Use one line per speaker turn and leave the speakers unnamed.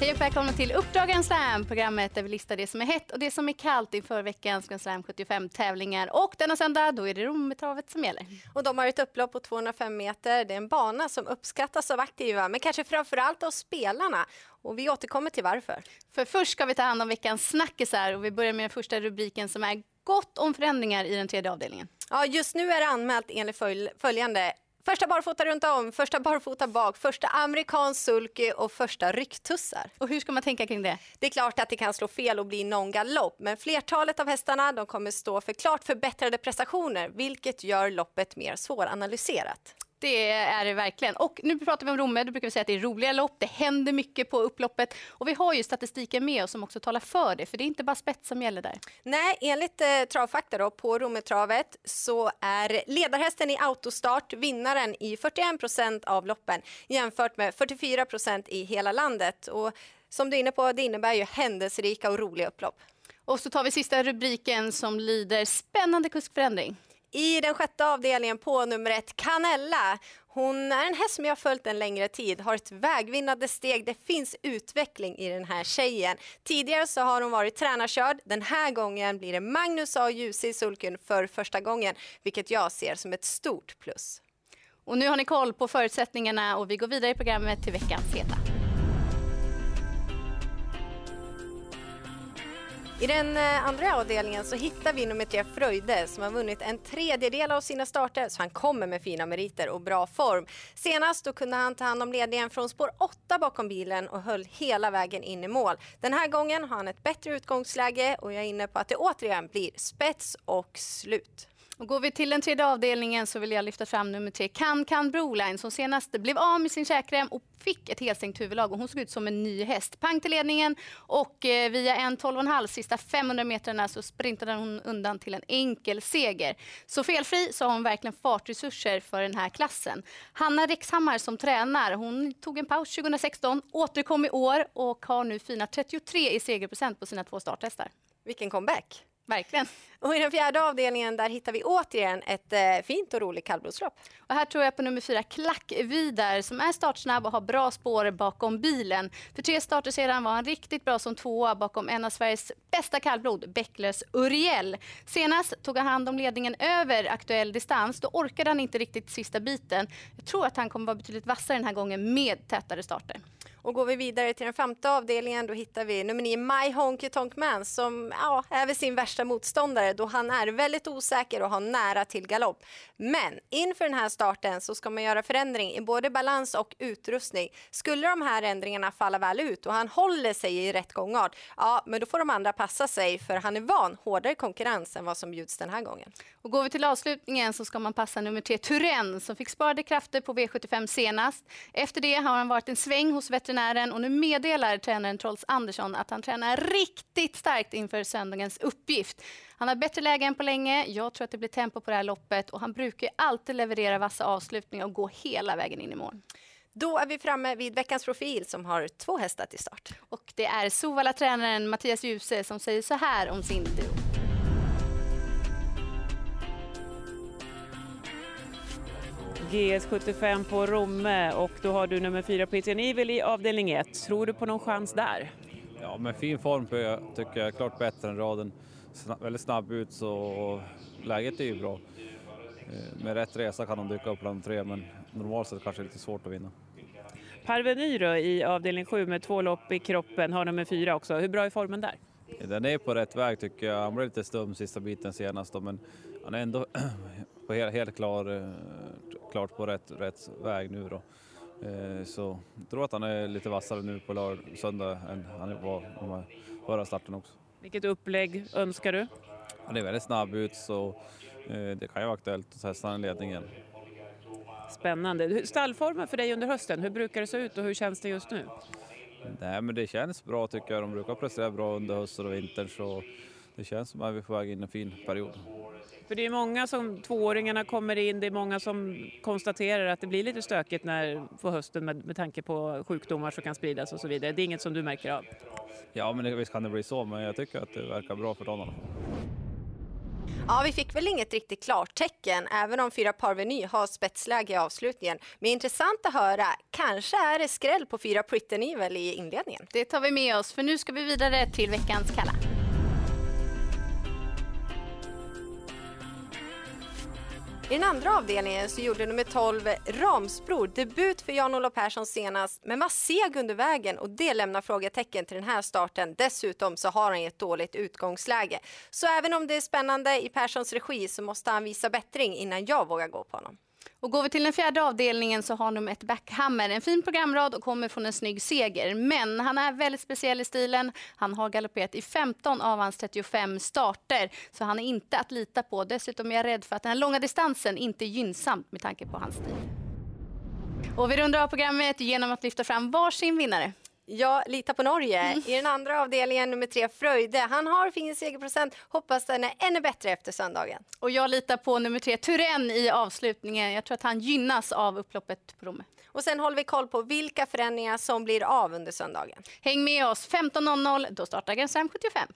Hej och välkomna till Uppdrag Slam, programmet där vi listar det som är hett och det som är kallt inför veckans Grand Slam 75 tävlingar. Och denna söndag, då är det Rommetravet som gäller.
Och de har ett upplopp på 205 meter. Det är en bana som uppskattas av aktiva, men kanske framförallt av spelarna. Och vi återkommer till varför.
För först ska vi ta hand om veckans snackisar och vi börjar med den första rubriken som är gott om förändringar i den tredje avdelningen.
Ja, just nu är det anmält enligt följande. Första barfota runt om, första barfota bak, första amerikansk sulky och första rycktussar.
Och hur ska man tänka kring det?
Det är klart att det kan slå fel och bli någon galopp, men flertalet av hästarna de kommer stå för klart förbättrade prestationer, vilket gör loppet mer svåranalyserat.
Det är det verkligen. Och nu pratar vi om Romme, då brukar vi säga att det är roliga lopp, det händer mycket på upploppet och vi har ju statistiken med oss som också talar för det, för det är inte bara spets som gäller där.
Nej, enligt eh, Travfakta då, på Rommetravet så är ledarhästen i autostart vinnaren i 41 procent av loppen jämfört med 44 procent i hela landet. Och som du är inne på, det innebär ju händelserika och roliga upplopp.
Och så tar vi sista rubriken som lyder spännande kuskförändring.
I den sjätte avdelningen på nummer ett, Canella. Hon är en häst som jag har följt en längre tid, har ett vägvinnande steg. Det finns utveckling i den här tjejen. Tidigare så har hon varit tränarkörd. Den här gången blir det Magnus A. Djuse i sulken för första gången, vilket jag ser som ett stort plus.
Och nu har ni koll på förutsättningarna och vi går vidare i programmet till veckans heta.
I den eh, andra avdelningen så hittar vi nummer tre Fröjde som har vunnit en tredjedel av sina starter så han kommer med fina meriter och bra form. Senast då kunde han ta hand om ledningen från spår 8 bakom bilen och höll hela vägen in i mål. Den här gången har han ett bättre utgångsläge och jag är inne på att det återigen blir spets och slut.
Och går vi till den tredje avdelningen så vill jag lyfta fram nummer tre, Kan Kan Broline som senast blev av med sin käkrem och fick ett helstängt huvudlag och hon såg ut som en ny häst. Pang till ledningen och eh, via en 12,5 sista 500 metrarna så sprintade hon undan till en enkel seger. Så felfri så har hon verkligen fartresurser för den här klassen. Hanna Rexhammar som tränar, hon tog en paus 2016, återkom i år och har nu fina 33 i segerprocent på sina två starthästar.
Vilken comeback!
Verkligen.
Och i den fjärde avdelningen där hittar vi återigen ett eh, fint och roligt kallblodslopp.
Och här tror jag på nummer fyra, Klack Vidar, som är startsnabb och har bra spår bakom bilen. För tre starter sedan var han riktigt bra som tvåa bakom en av Sveriges bästa kallblod, Bäcklös Uriel. Senast tog han hand om ledningen över aktuell distans. Då orkade han inte riktigt sista biten. Jag tror att han kommer vara betydligt vassare den här gången med tätare starter.
Och går vi vidare till den femte avdelningen då hittar vi nummer nio My Honky Tonk Man som ja, är väl sin värsta motståndare då han är väldigt osäker och har nära till galopp. Men inför den här starten så ska man göra förändring i både balans och utrustning. Skulle de här ändringarna falla väl ut och han håller sig i rätt gångart, ja men då får de andra passa sig för han är van hårdare konkurrens än vad som bjuds den här gången.
Och går vi till avslutningen så ska man passa nummer tre Turen som fick sparade krafter på V75 senast. Efter det har han varit en sväng hos veterinären veterinären och nu meddelar tränaren Trolls Andersson att han tränar riktigt starkt inför söndagens uppgift. Han har bättre läge än på länge. Jag tror att det blir tempo på det här loppet och han brukar alltid leverera vassa avslutningar och gå hela vägen in i mål.
Då är vi framme vid veckans profil som har två hästar till start.
Och det är Sovalla-tränaren Mattias Djuse som säger så här om sin duo.
GS75 på Romme och då har du nummer fyra Pitian Evil i avdelning 1. Tror du på någon chans där?
Ja, med fin form tycker jag klart bättre än raden. Snabb, väldigt snabb ut så läget är ju bra. Eh, med rätt resa kan de dyka upp bland tre men normalt sett kanske lite svårt att vinna.
Parveny då i avdelning 7 med två lopp i kroppen, har nummer fyra också. Hur bra är formen där?
Den är på rätt väg tycker jag. Han blev lite stum sista biten senast då, men han är ändå på helt, helt klar, eh, klart på rätt, rätt väg nu då. Eh, så jag tror att han är lite vassare nu på lörd, söndag än han var förra starten också.
Vilket upplägg önskar du?
Han är väldigt snabb ut så eh, det kan ju vara aktuellt att testa den ledningen.
Spännande. Stallformen för dig under hösten, hur brukar det se ut och hur känns det just nu?
Nej men det känns bra tycker jag. De brukar prestera bra under hösten och vintern så det känns som att vi är på väg in i en fin period.
För det är många som, tvååringarna kommer in, det är många som konstaterar att det blir lite stökigt när, på hösten med, med tanke på sjukdomar som kan spridas och så vidare. Det är inget som du märker av?
Ja, men det, visst kan det bli så, men jag tycker att det verkar bra för dem.
Ja, vi fick väl inget riktigt klartecken, även om fyra Parveny har spetsläge i avslutningen. Men intressant att höra, kanske är det skräll på fyra Pretty Evil i inledningen.
Det tar vi med oss, för nu ska vi vidare till veckans Kalla.
I den andra avdelningen så gjorde nummer 12 Ramsbror debut för Jan-Olof Persson senast men var seg under vägen och det lämnar frågetecken till den här starten. Dessutom så har han ett dåligt utgångsläge. Så även om det är spännande i Perssons regi så måste han visa bättring innan jag vågar gå på honom.
Och går vi till den fjärde avdelningen så har nummer ett Backhammer en fin programrad och kommer från en snygg seger. Men han är väldigt speciell i stilen. Han har galopperat i 15 av hans 35 starter, så han är inte att lita på. Dessutom är jag rädd för att den här långa distansen inte är gynnsamt med tanke på hans stil. Och vi rundar av programmet genom att lyfta fram varsin vinnare.
Jag litar på Norge. Mm. I den andra avdelningen, nummer tre, Fröjde. Han har fin segerprocent. Hoppas den är ännu bättre efter söndagen.
Och jag litar på nummer tre, Turen i avslutningen. Jag tror att han gynnas av upploppet på Romme.
Och sen håller vi koll på vilka förändringar som blir av under söndagen.
Häng med oss 15.00, då startar Grand 75.